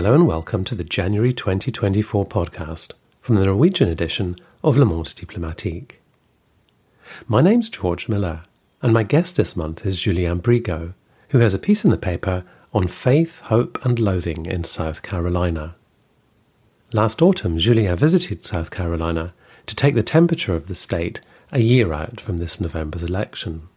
Hello and welcome to the January 2024 podcast from the Norwegian edition of Le Monde Diplomatique. My name's George Miller, and my guest this month is Julien Brygo, who has a piece in the paper on faith, hope, and loathing in South Carolina. Last autumn, Julien visited South Carolina to take the temperature of the state a year out from this November's election.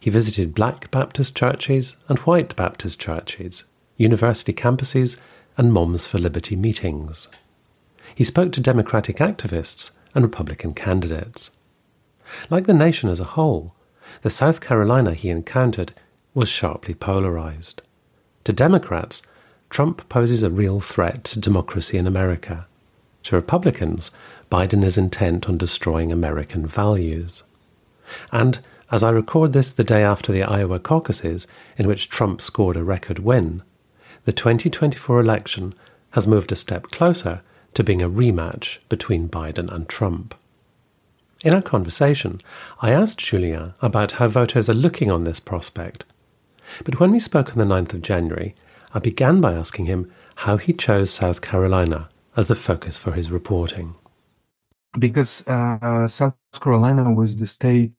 He visited black Baptist churches and white Baptist churches, university campuses, and Moms for Liberty meetings. He spoke to Democratic activists and Republican candidates. Like the nation as a whole, the South Carolina he encountered was sharply polarized. To Democrats, Trump poses a real threat to democracy in America. To Republicans, Biden is intent on destroying American values. And as I record this the day after the Iowa caucuses, in which Trump scored a record win, the 2024 election has moved a step closer to being a rematch between Biden and Trump. In our conversation, I asked Julien about how voters are looking on this prospect. But when we spoke on the 9th of January, I began by asking him how he chose South Carolina as a focus for his reporting. Because uh, South Carolina was the state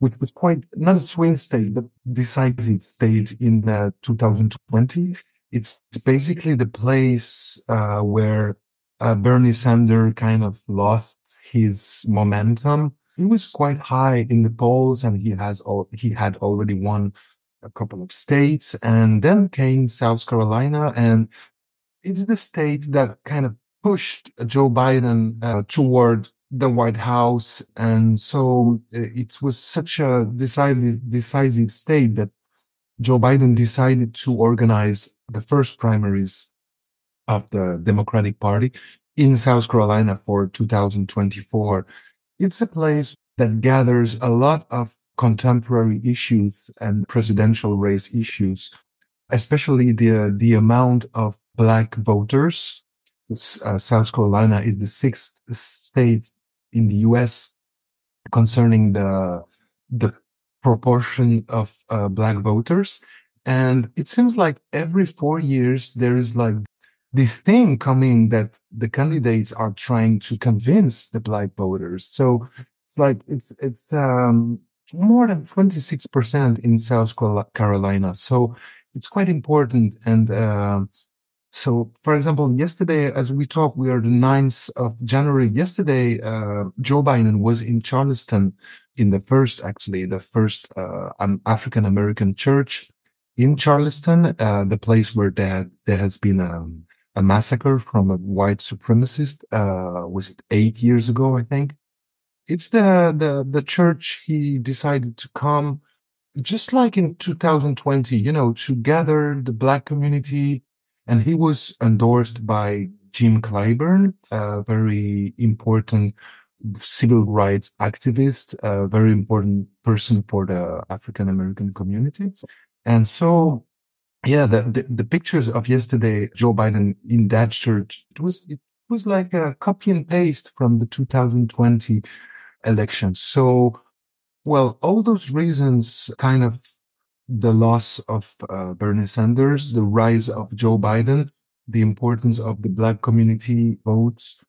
which was quite not a swing state, but decisive state in uh, 2020. It's basically the place uh, where uh, Bernie Sanders kind of lost his momentum. He was quite high in the polls, and he has he had already won a couple of states, and then came South Carolina, and it's the state that kind of pushed Joe Biden uh, toward the White House. And so uh, it was such a decisive, decisive state that Joe Biden decided to organize the first primaries of the Democratic Party in South Carolina for 2024. It's a place that gathers a lot of contemporary issues and presidential race issues, especially the, the amount of black voters. Uh, South Carolina is the sixth state in the US concerning the the proportion of uh, black voters. And it seems like every 4 years there is like this thing coming that the candidates are trying to convince the black voters. So it's like it's it's um more than 26% in South Carolina. So it's quite important. And uh, so, for example, yesterday, as we talk, we are the 9th of January. Yesterday, uh, Joe Biden was in Charleston in the first, actually, the first uh, um, African American church in Charleston, uh, the place where there, there has been a, a massacre from a white supremacist. Uh, was it eight years ago? I think it's the the the church he decided to come, just like in 2020. You know, to gather the black community and he was endorsed by Jim Clyburn, a very important civil rights activist, a very important person for the African American community. And so, yeah, the, the, the, pictures of yesterday, Joe Biden in that church, it was, it was like a copy and paste from the 2020 election. So, well, all those reasons kind of the loss of uh, Bernie Sanders, the rise of Joe Biden, the importance of the black community votes.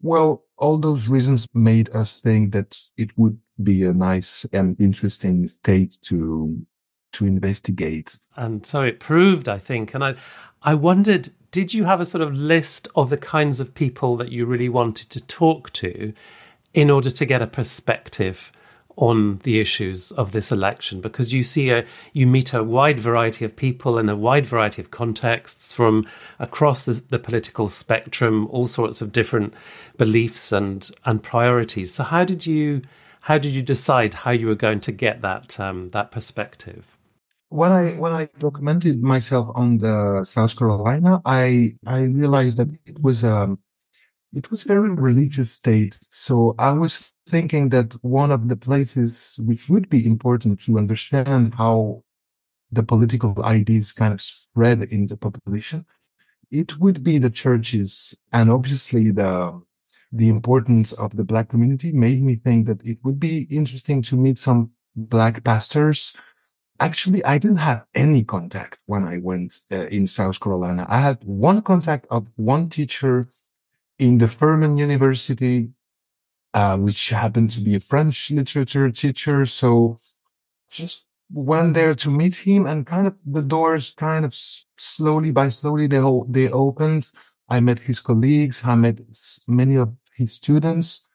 Well, all those reasons made us think that it would be a nice and interesting state to to investigate. And so it proved, I think. And I I wondered, did you have a sort of list of the kinds of people that you really wanted to talk to in order to get a perspective on the issues of this election because you see a you meet a wide variety of people in a wide variety of contexts from across the, the, political spectrum all sorts of different beliefs and and priorities. So how did you how did you decide how you were going to get that um, that perspective? When I when I documented myself on the South Carolina, I I realized that it was um it was very religious state. So I was thinking that one of the places which would be important to understand how the political ideas kind of spread in the population, it would be the churches. And obviously the, the importance of the black community made me think that it would be interesting to meet some black pastors Actually, I didn't have any contact when I went uh, in South Carolina. I had one contact of one teacher in the Furman University, uh, which happened to be a French literature teacher. So just went there to meet him and kind of the doors kind of slowly by slowly they, they opened. I met his colleagues. I met many of his students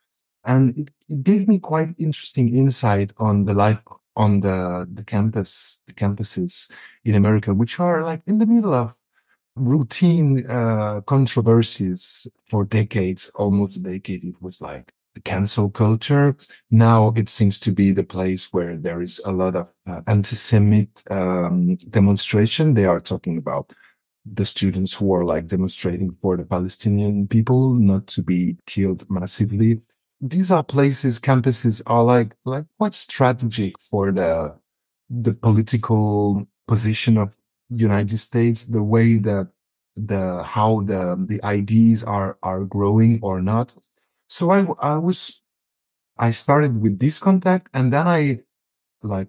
and it, it gave me quite interesting insight on the life on the, the campus, the campuses in America, which are like in the middle of routine uh, controversies for decades, almost a decade. It was like the cancel culture. Now it seems to be the place where there is a lot of uh, anti-Semite um, demonstration. They are talking about the students who are like demonstrating for the Palestinian people not to be killed massively. These are places, campuses are like, like quite strategic for the, the political position of United States, the way that the, how the, the ideas are, are growing or not. So I, I was, I started with this contact and then I like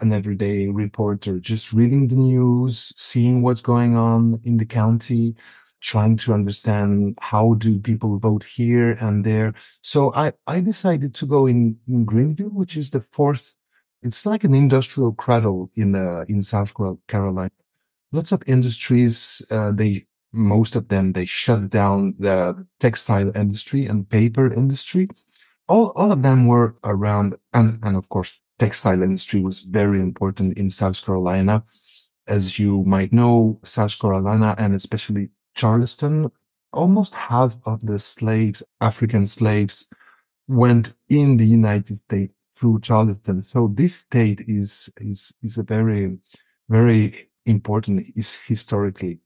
an everyday reporter, just reading the news, seeing what's going on in the county, trying to understand how do people vote here and there. So I, I decided to go in, in Greenville, which is the fourth. It's like an industrial cradle in, uh, in South Carolina. Lots of industries, uh, they, most of them, they shut down the textile industry and paper industry. All, all of them were around, and, and of course, textile industry was very important in South Carolina. As you might know, South Carolina and especially Charleston, almost half of the slaves, African slaves, went in the United States through Charleston. So this state is, is, is a very, very important is historically.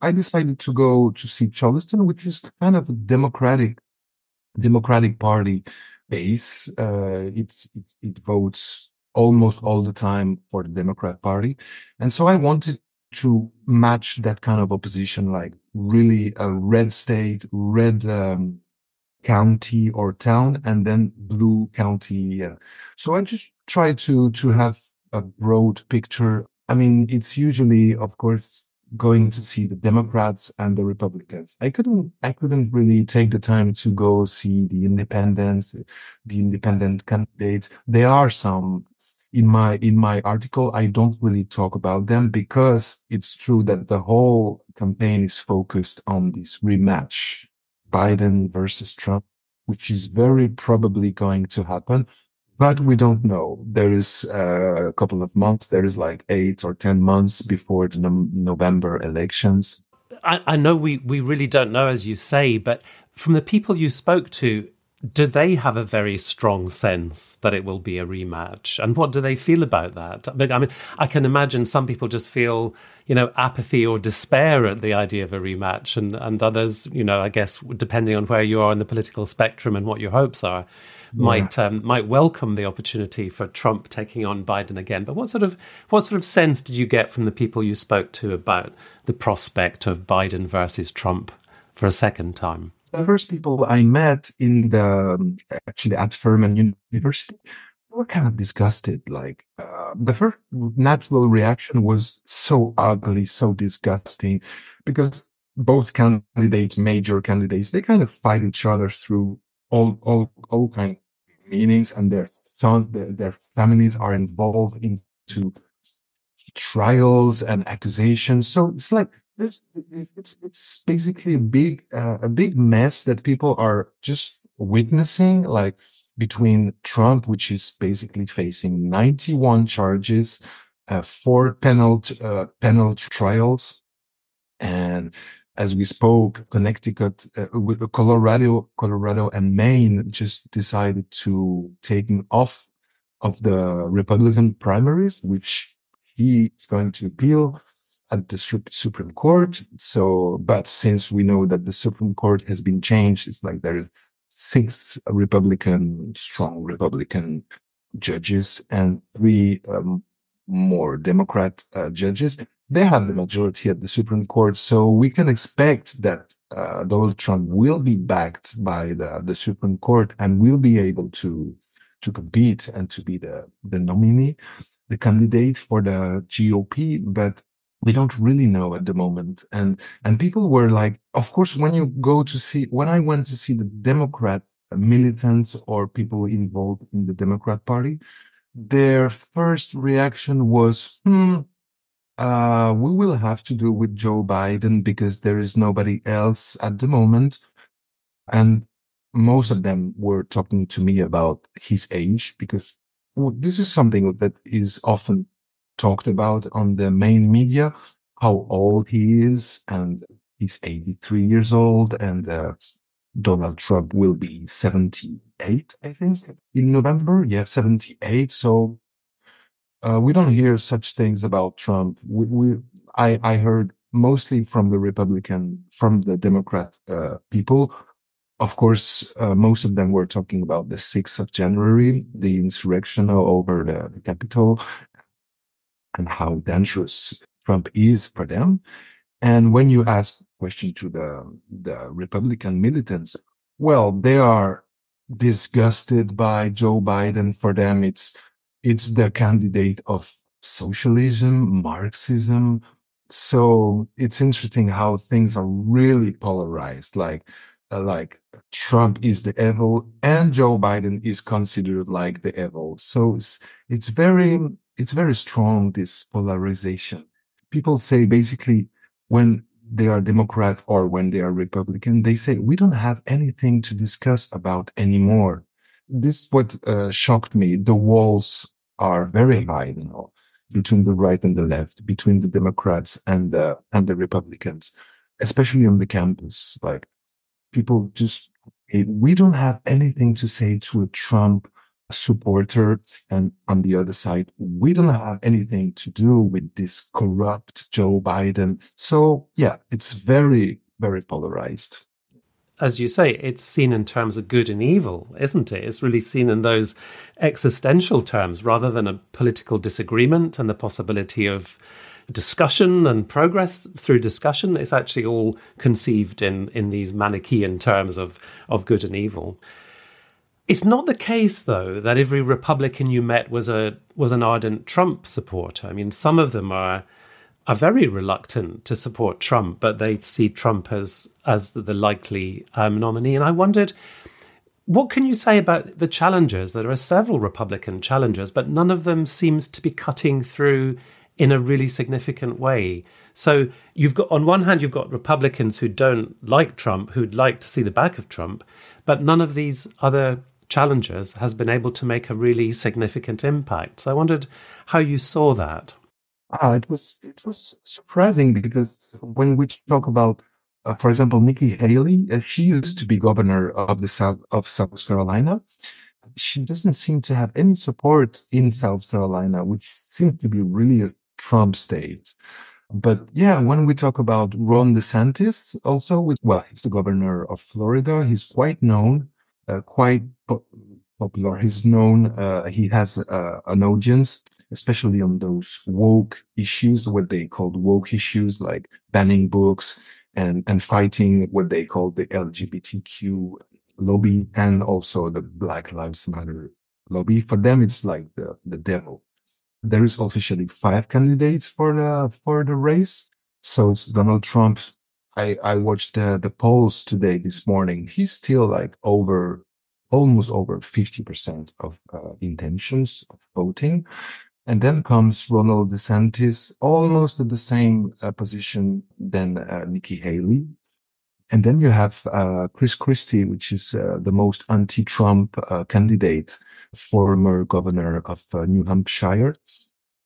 I decided to go to see Charleston, which is kind of a democratic, democratic party base. Uh, it's, it's, it votes almost all the time for the Democrat Party. And so I wanted to match that kind of opposition, like really a red state, red um, county or town, and then blue county. So I just try to to have a broad picture. I mean, it's usually, of course, going to see the Democrats and the Republicans. I couldn't, I couldn't really take the time to go see the independents, the independent candidates. There are some in my, in my article. I don't really talk about them because it's true that the whole campaign is focused on this rematch, Biden versus Trump, which is very probably going to happen but we don't know. There is uh, a couple of months. There is like eight or ten months before the no- November elections. I, I, know we we really don't know, as you say, but from the people you spoke to, do they have a very strong sense that it will be a rematch? And what do they feel about that? I mean, I can imagine some people just feel, you know, apathy or despair at the idea of a rematch, and and others, you know, I guess depending on where you are in the political spectrum and what your hopes are might um, might welcome the opportunity for Trump taking on Biden again. But what sort of what sort of sense did you get from the people you spoke to about the prospect of Biden versus Trump for a second time? The first people I met in the actually at Furman University were kind of disgusted. Like uh, the first natural reaction was so ugly, so disgusting, because both candidates, major candidates, they kind of fight each other through all all all kind meanings and their sons their, their families are involved into trials and accusations. So it's like there's it's it's basically a big uh, a big mess that people are just witnessing like between Trump which is basically facing 91 charges uh, four penalty uh, penalty trials and as we spoke, Connecticut, uh, with Colorado, Colorado and Maine just decided to take off of the Republican primaries, which he is going to appeal at the Supreme Court. So, but since we know that the Supreme Court has been changed, it's like there is six Republican, strong Republican judges and three um, more Democrat uh, judges they have the majority at the Supreme Court. So we can expect that uh, Donald Trump will be backed by the, the Supreme Court and will be able to to compete and to be the, the nominee, the candidate for the GOP, but we don't really know at the moment. And, and people were like, of course, when you go to see, when I went to see the Democrat militants or people involved in the Democrat party, their first reaction was, hmm, uh, we will have to do with Joe Biden because there is nobody else at the moment. And most of them were talking to me about his age because this is something that is often talked about on the main media, how old he is. And he's 83 years old and, uh, Donald Trump will be 78, I think, in November. Yeah, 78. So uh, we don't hear such things about Trump. We, we I, I heard mostly from the Republican, from the Democrat uh, people. Of course, uh, most of them were talking about the 6th of January, the insurrection over the, the Capitol, and how dangerous Trump is for them. And when you ask question to the, the Republican militants, well, they are disgusted by Joe Biden. For them, it's it's the candidate of socialism, Marxism. So it's interesting how things are really polarized. Like, uh, like Trump is the evil and Joe Biden is considered like the evil. So it's, it's very, it's very strong, this polarization. People say basically when they are Democrat or when they are Republican, they say, we don't have anything to discuss about anymore this what uh, shocked me. The walls are very high you now between the right and the left, between the Democrats and the and the Republicans, especially on the campus. Like people just we don't have anything to say to a Trump supporter, and on the other side, we don't have anything to do with this corrupt Joe Biden. So yeah, it's very very polarized as you say, it's seen in terms of good and evil, isn't it? It's really seen in those existential terms rather than a political disagreement and the possibility of discussion and progress through discussion. It's actually all conceived in, in these Manichaean terms of, of good and evil. It's not the case, though, that every Republican you met was a was an ardent Trump supporter. I mean, some of them are are very reluctant to support Trump, but they see Trump as as the, likely um, nominee. And I wondered, what can you say about the challengers? There are several Republican challengers, but none of them seems to be cutting through in a really significant way. So you've got on one hand you've got Republicans who don't like Trump, who'd like to see the back of Trump, but none of these other challengers has been able to make a really significant impact. So I wondered how you saw that. Ah, it was it was surprising because when we talk about, uh, for example, Nikki Haley, uh, she used to be governor of the South of South Carolina. She doesn't seem to have any support in South Carolina, which seems to be really a Trump state. But yeah, when we talk about Ron DeSantis, also with well, he's the governor of Florida. He's quite known, uh, quite po- popular. He's known. Uh, he has uh, an audience especially on those woke issues, what they called woke issues, like banning books and, and fighting what they call the LGBTQ lobby and also the Black Lives Matter lobby. For them, it's like the, the devil. There is officially five candidates for the, for the race. So it's Donald Trump. I, I watched the, the polls today, this morning. He's still like over, almost over 50% of uh, intentions of voting. And then comes Ronald DeSantis, almost at the same uh, position than uh, Nikki Haley. And then you have uh, Chris Christie, which is uh, the most anti-Trump uh, candidate, former governor of uh, New Hampshire.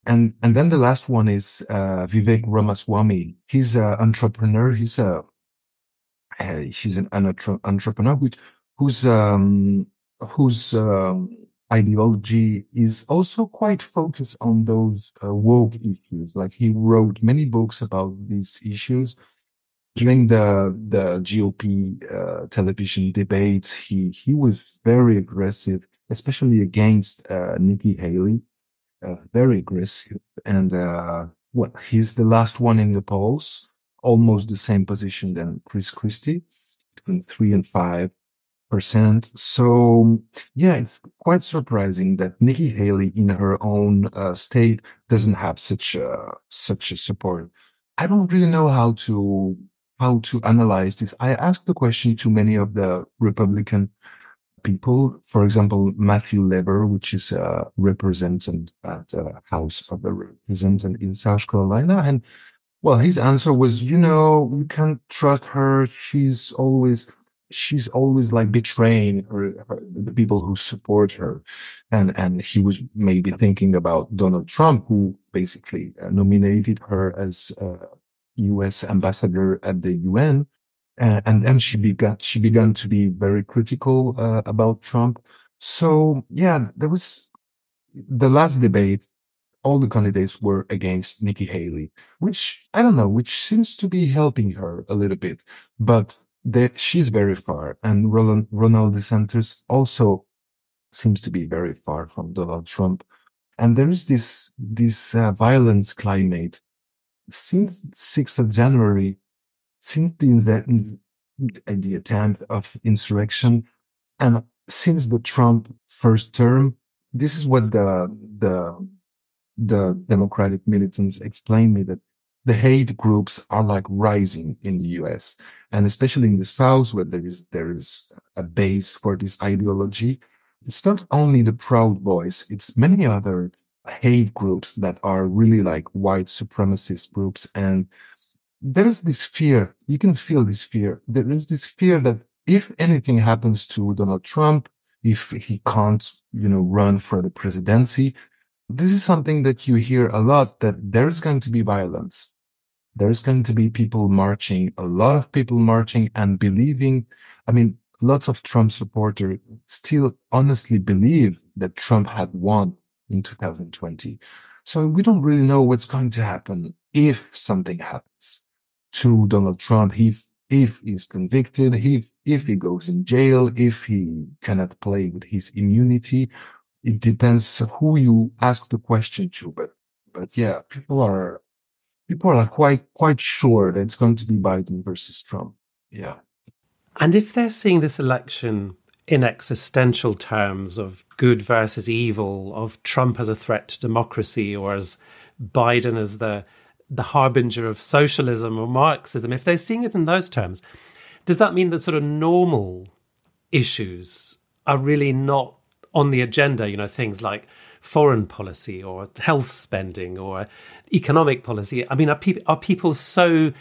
And and then the last one is Vivek Ramaswamy. He's an entrepreneur. He's a he's an, an entrepreneur which, who's um, who's um, ideology is also quite focused on those uh, woke issues. Like he wrote many books about these issues. During the the GOP uh, television debates, he he was very aggressive, especially against uh, Nikki Haley. Uh, very aggressive, and uh, well, he's the last one in the polls, almost the same position than Chris Christie, between three and five percent. So yeah, it's quite surprising that Nikki Haley, in her own uh, state, doesn't have such a such a support. I don't really know how to how to analyze this. I asked the question to many of the Republican people. For example, Matthew Leber, which is a representative at the House of the Representatives in South Carolina, and well, his answer was, you know, you can't trust her. She's always she's always like betraying her, her, the people who support her. And and he was maybe thinking about donald trump who basically uh, nominated her as uh, us ambassador at the un uh, and then she began she began to be very critical uh, about trump. So yeah there was the last debate all the candidates were against Nikki Haley, which I don't know, which seems to be helping her a little bit. But that she's very far, and Roland, Ronald DeSantis also seems to be very far from Donald Trump. And there is this this uh, violence climate since 6th of January, since the, the the attempt of insurrection, and since the Trump first term. This is what the the the Democratic militants explained me that the hate groups are like rising in the US and especially in the South where there is, there is a base for this ideology. It's not only the Proud Boys, it's many other hate groups that are really like white supremacist groups. And there's this fear. You can feel this fear. There is this fear that if anything happens to Donald Trump, if he can't, you know, run for the presidency, this is something that you hear a lot that there is going to be violence. There's going to be people marching, a lot of people marching and believing. I mean, lots of Trump supporters still honestly believe that Trump had won in 2020. So we don't really know what's going to happen if something happens to Donald Trump. If, if he's convicted, if, if he goes in jail, if he cannot play with his immunity, it depends who you ask the question to, but, but yeah, people are, people are quite, quite sure that it's going to be Biden versus Trump. Yeah. And if they're seeing this election in existential terms of good versus evil, of Trump as a threat to democracy or as Biden as the the harbinger of socialism or Marxism, if they're seeing it in those terms, does that mean that sort of normal issues are really not on the agenda, you know, things like foreign policy or health spending or economic policy. I mean, are, pe- are people so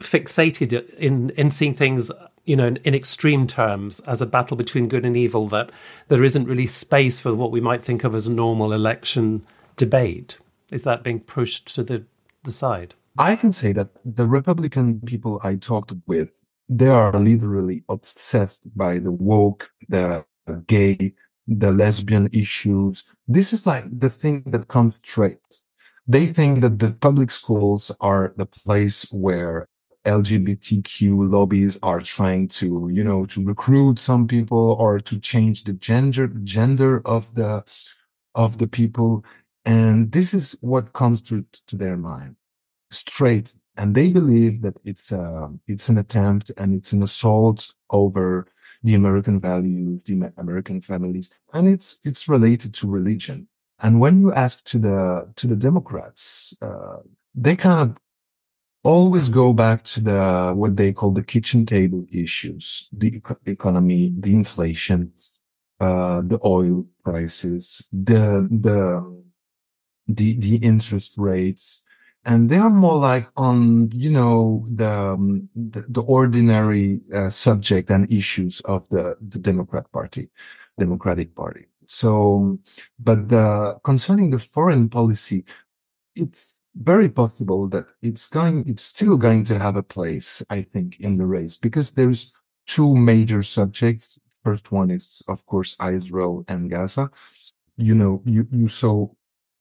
fixated in, in seeing things, you know, in, in, extreme terms as a battle between good and evil that there isn't really space for what we might think of as a normal election debate? Is that being pushed to the, the side? I can say that the Republican people I talked with, they are literally obsessed by the woke, the gay, the lesbian issues. This is like the thing that comes straight. They think that the public schools are the place where LGBTQ lobbies are trying to, you know, to recruit some people or to change the gender, gender of the, of the people. And this is what comes to, to their mind straight. And they believe that it's, a, it's an attempt and it's an assault over the American values, the American families, and it's it's related to religion. And when you ask to the to the Democrats, uh, they kind of always go back to the what they call the kitchen table issues: the economy, the inflation, uh, the oil prices, the the the the interest rates, and they are more like on you know the um, the, the, ordinary uh, subject and issues of the the Democrat Party, Democratic Party. So, but the, concerning the foreign policy, it's very possible that it's going, it's still going to have a place, I think, in the race because there's two major subjects. First one is, of course, Israel and Gaza. You know, you, you saw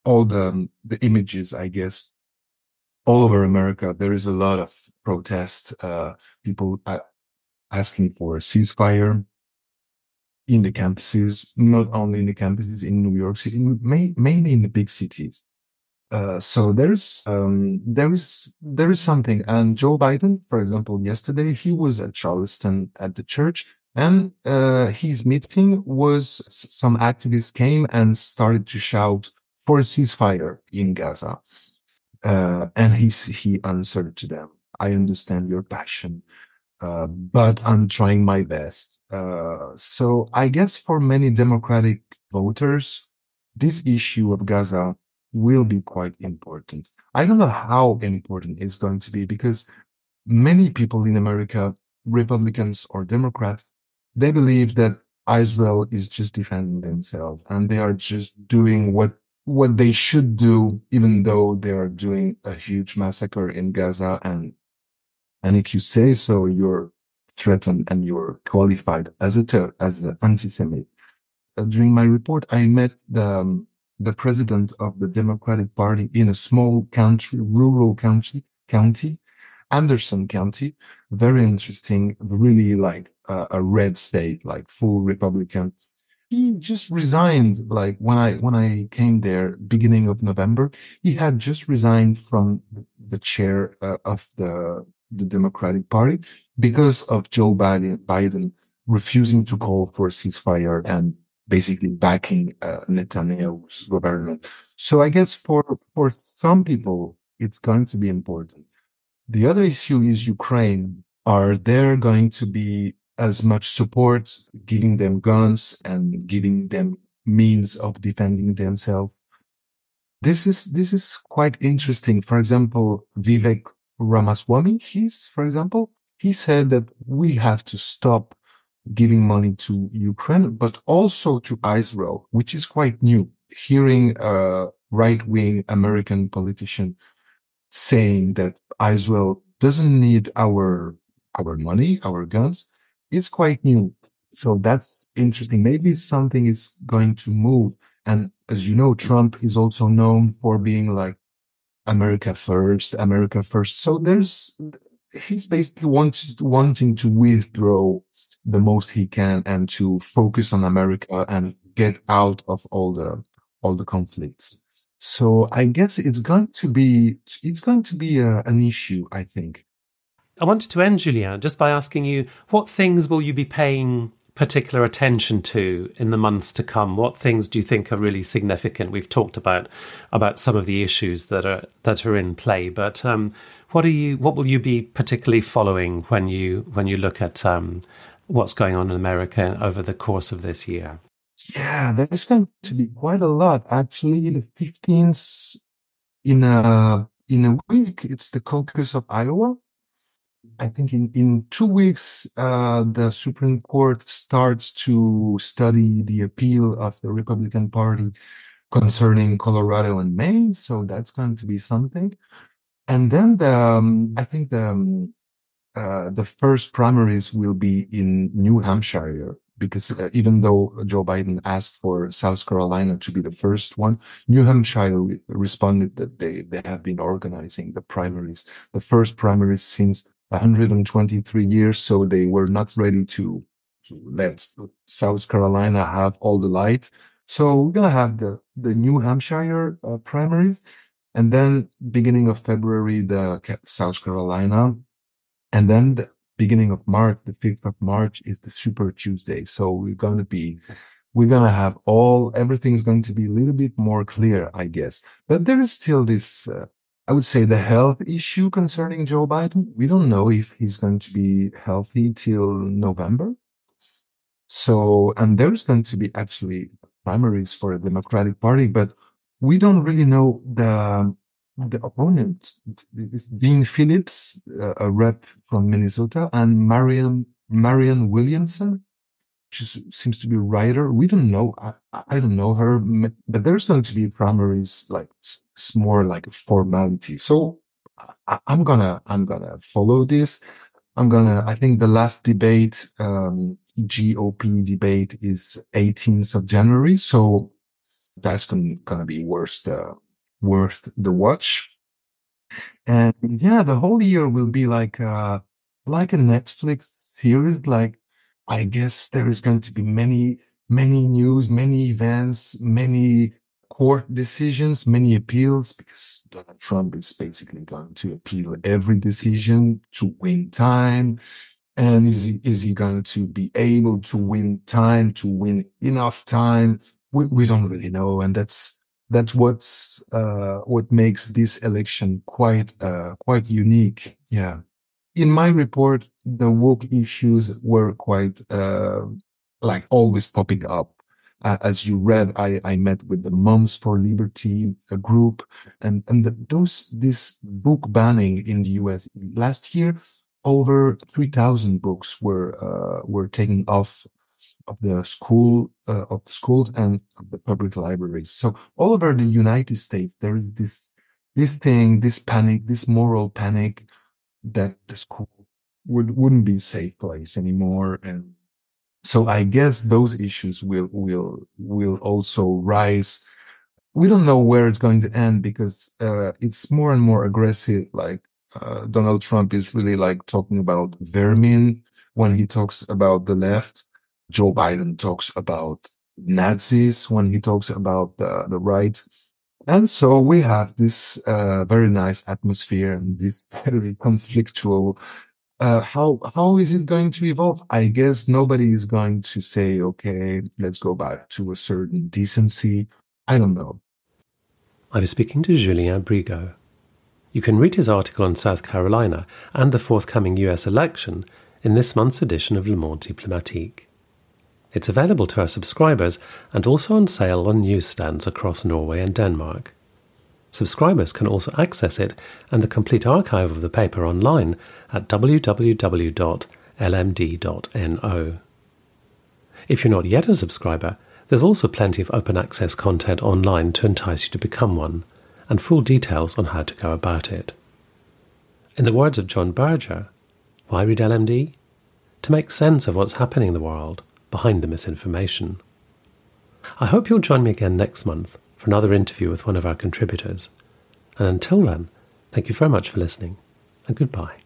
all the, the images, I guess, all over America, there is a lot of protest, uh, people uh, asking for a ceasefire in the campuses, not only in the campuses in New York City, may, mainly in the big cities. Uh, so there's um, there is there is something, and Joe Biden, for example, yesterday he was at Charleston at the church, And uh, his meeting was some activists came and started to shout for a ceasefire in Gaza. Uh, and he, he answered to them, I understand your passion, uh, but I'm trying my best. Uh, so I guess for many Democratic voters, this issue of Gaza will be quite important. I don't know how important it's going to be because many people in America, Republicans or Democrats, they believe that Israel is just defending themselves and they are just doing what what they should do, even though they are doing a huge massacre in Gaza. And and if you say so, you're threatened and you're qualified as a ter- as an anti-Semite. Uh, during my report, I met the um, the president of the Democratic Party in a small country, rural county, county, Anderson County. Very interesting, really like uh, a red state, like full Republican. He just resigned. Like when I when I came there, beginning of November, he had just resigned from the chair uh, of the the Democratic Party because of Joe Biden, Biden refusing to call for a ceasefire and basically backing uh, Netanyahu's government. So I guess for for some people, it's going to be important. The other issue is Ukraine. Are there going to be as much support, giving them guns and giving them means of defending themselves? This is this is quite interesting. For example, Vivek Ramaswamy, he's for example, he said that we have to stop giving money to Ukraine, but also to Israel, which is quite new. Hearing a right wing American politician saying that Israel doesn't need our our money, our guns, it's quite new. So that's interesting. Maybe something is going to move. And as you know, Trump is also known for being like America first, America first. So there's he's basically wants, wanting to withdraw the most he can and to focus on America and get out of all the all the conflicts. So I guess it's going to be it's going to be a, an issue. I think. I wanted to end, Julien, just by asking you what things will you be paying particular attention to in the months to come? What things do you think are really significant? We've talked about about some of the issues that are that are in play, but um, what are you? What will you be particularly following when you when you look at um, what's going on in America over the course of this year? Yeah, there's going to be quite a lot. Actually, the 15th in a in a week, it's the caucus of Iowa. I think in, in two weeks, uh, the Supreme Court starts to study the appeal of the Republican Party concerning Colorado and Maine. So that's going to be something. And then the, um, I think the, um, uh, the first primaries will be in New Hampshire because uh, even though Joe Biden asked for South Carolina to be the first one, New Hampshire re- responded that they, they have been organizing the primaries, the first primaries since 123 years. So they were not ready to, to let South Carolina have all the light. So we're going to have the, the New Hampshire uh, primaries. And then beginning of February, the South Carolina and then the beginning of March, the 5th of March is the Super Tuesday. So we're going to be, we're going to have all, everything is going to be a little bit more clear, I guess. But there is still this, uh, I would say the health issue concerning Joe Biden. We don't know if he's going to be healthy till November. So, and there's going to be actually primaries for the Democratic Party, but we don't really know the the opponent, is Dean Phillips, a rep from Minnesota, and Marianne Marianne Williamson. She seems to be a writer. We don't know. I, I don't know her, but there's going to be primaries like it's more like a formality. So I, am gonna I'm gonna follow this. I'm gonna. I think the last debate, um, GOP debate, is 18th of January. So that's gonna, gonna be worth the worth the watch. And yeah, the whole year will be like uh like a Netflix series. Like I guess there is going to be many, many news, many events, many court decisions, many appeals, because Donald Trump is basically going to appeal every decision to win time. And is he, is he going to be able to win time, to win enough time? We, we don't really know. And that's, that's what's, uh, what makes this election quite, uh, quite unique. Yeah. In my report, the woke issues were quite, uh, like always popping up. Uh, as you read, I, I met with the Moms for Liberty group, and and the, those this book banning in the U.S. last year, over three thousand books were uh, were taken off of the school uh, of the schools and the public libraries. So all over the United States, there is this this thing, this panic, this moral panic that the school would wouldn't be a safe place anymore, and so I guess those issues will will will also rise. We don't know where it's going to end because uh, it's more and more aggressive. Like uh, Donald Trump is really like talking about vermin when he talks about the left. Joe Biden talks about Nazis when he talks about the, the right. And so we have this uh, very nice atmosphere and this very conflictual uh, how how is it going to evolve? I guess nobody is going to say, okay, let's go back to a certain decency. I don't know. I was speaking to Julien Brygo. You can read his article on South Carolina and the forthcoming US election in this month's edition of Le Monde Diplomatique. It's available to our subscribers and also on sale on newsstands across Norway and Denmark. Subscribers can also access it and the complete archive of the paper online at www.lmd.no. If you're not yet a subscriber, there's also plenty of open access content online to entice you to become one, and full details on how to go about it. In the words of John Berger, why read LMD? To make sense of what's happening in the world behind the misinformation. I hope you'll join me again next month for another interview with one of our contributors. And until then, thank you very much for listening, and goodbye.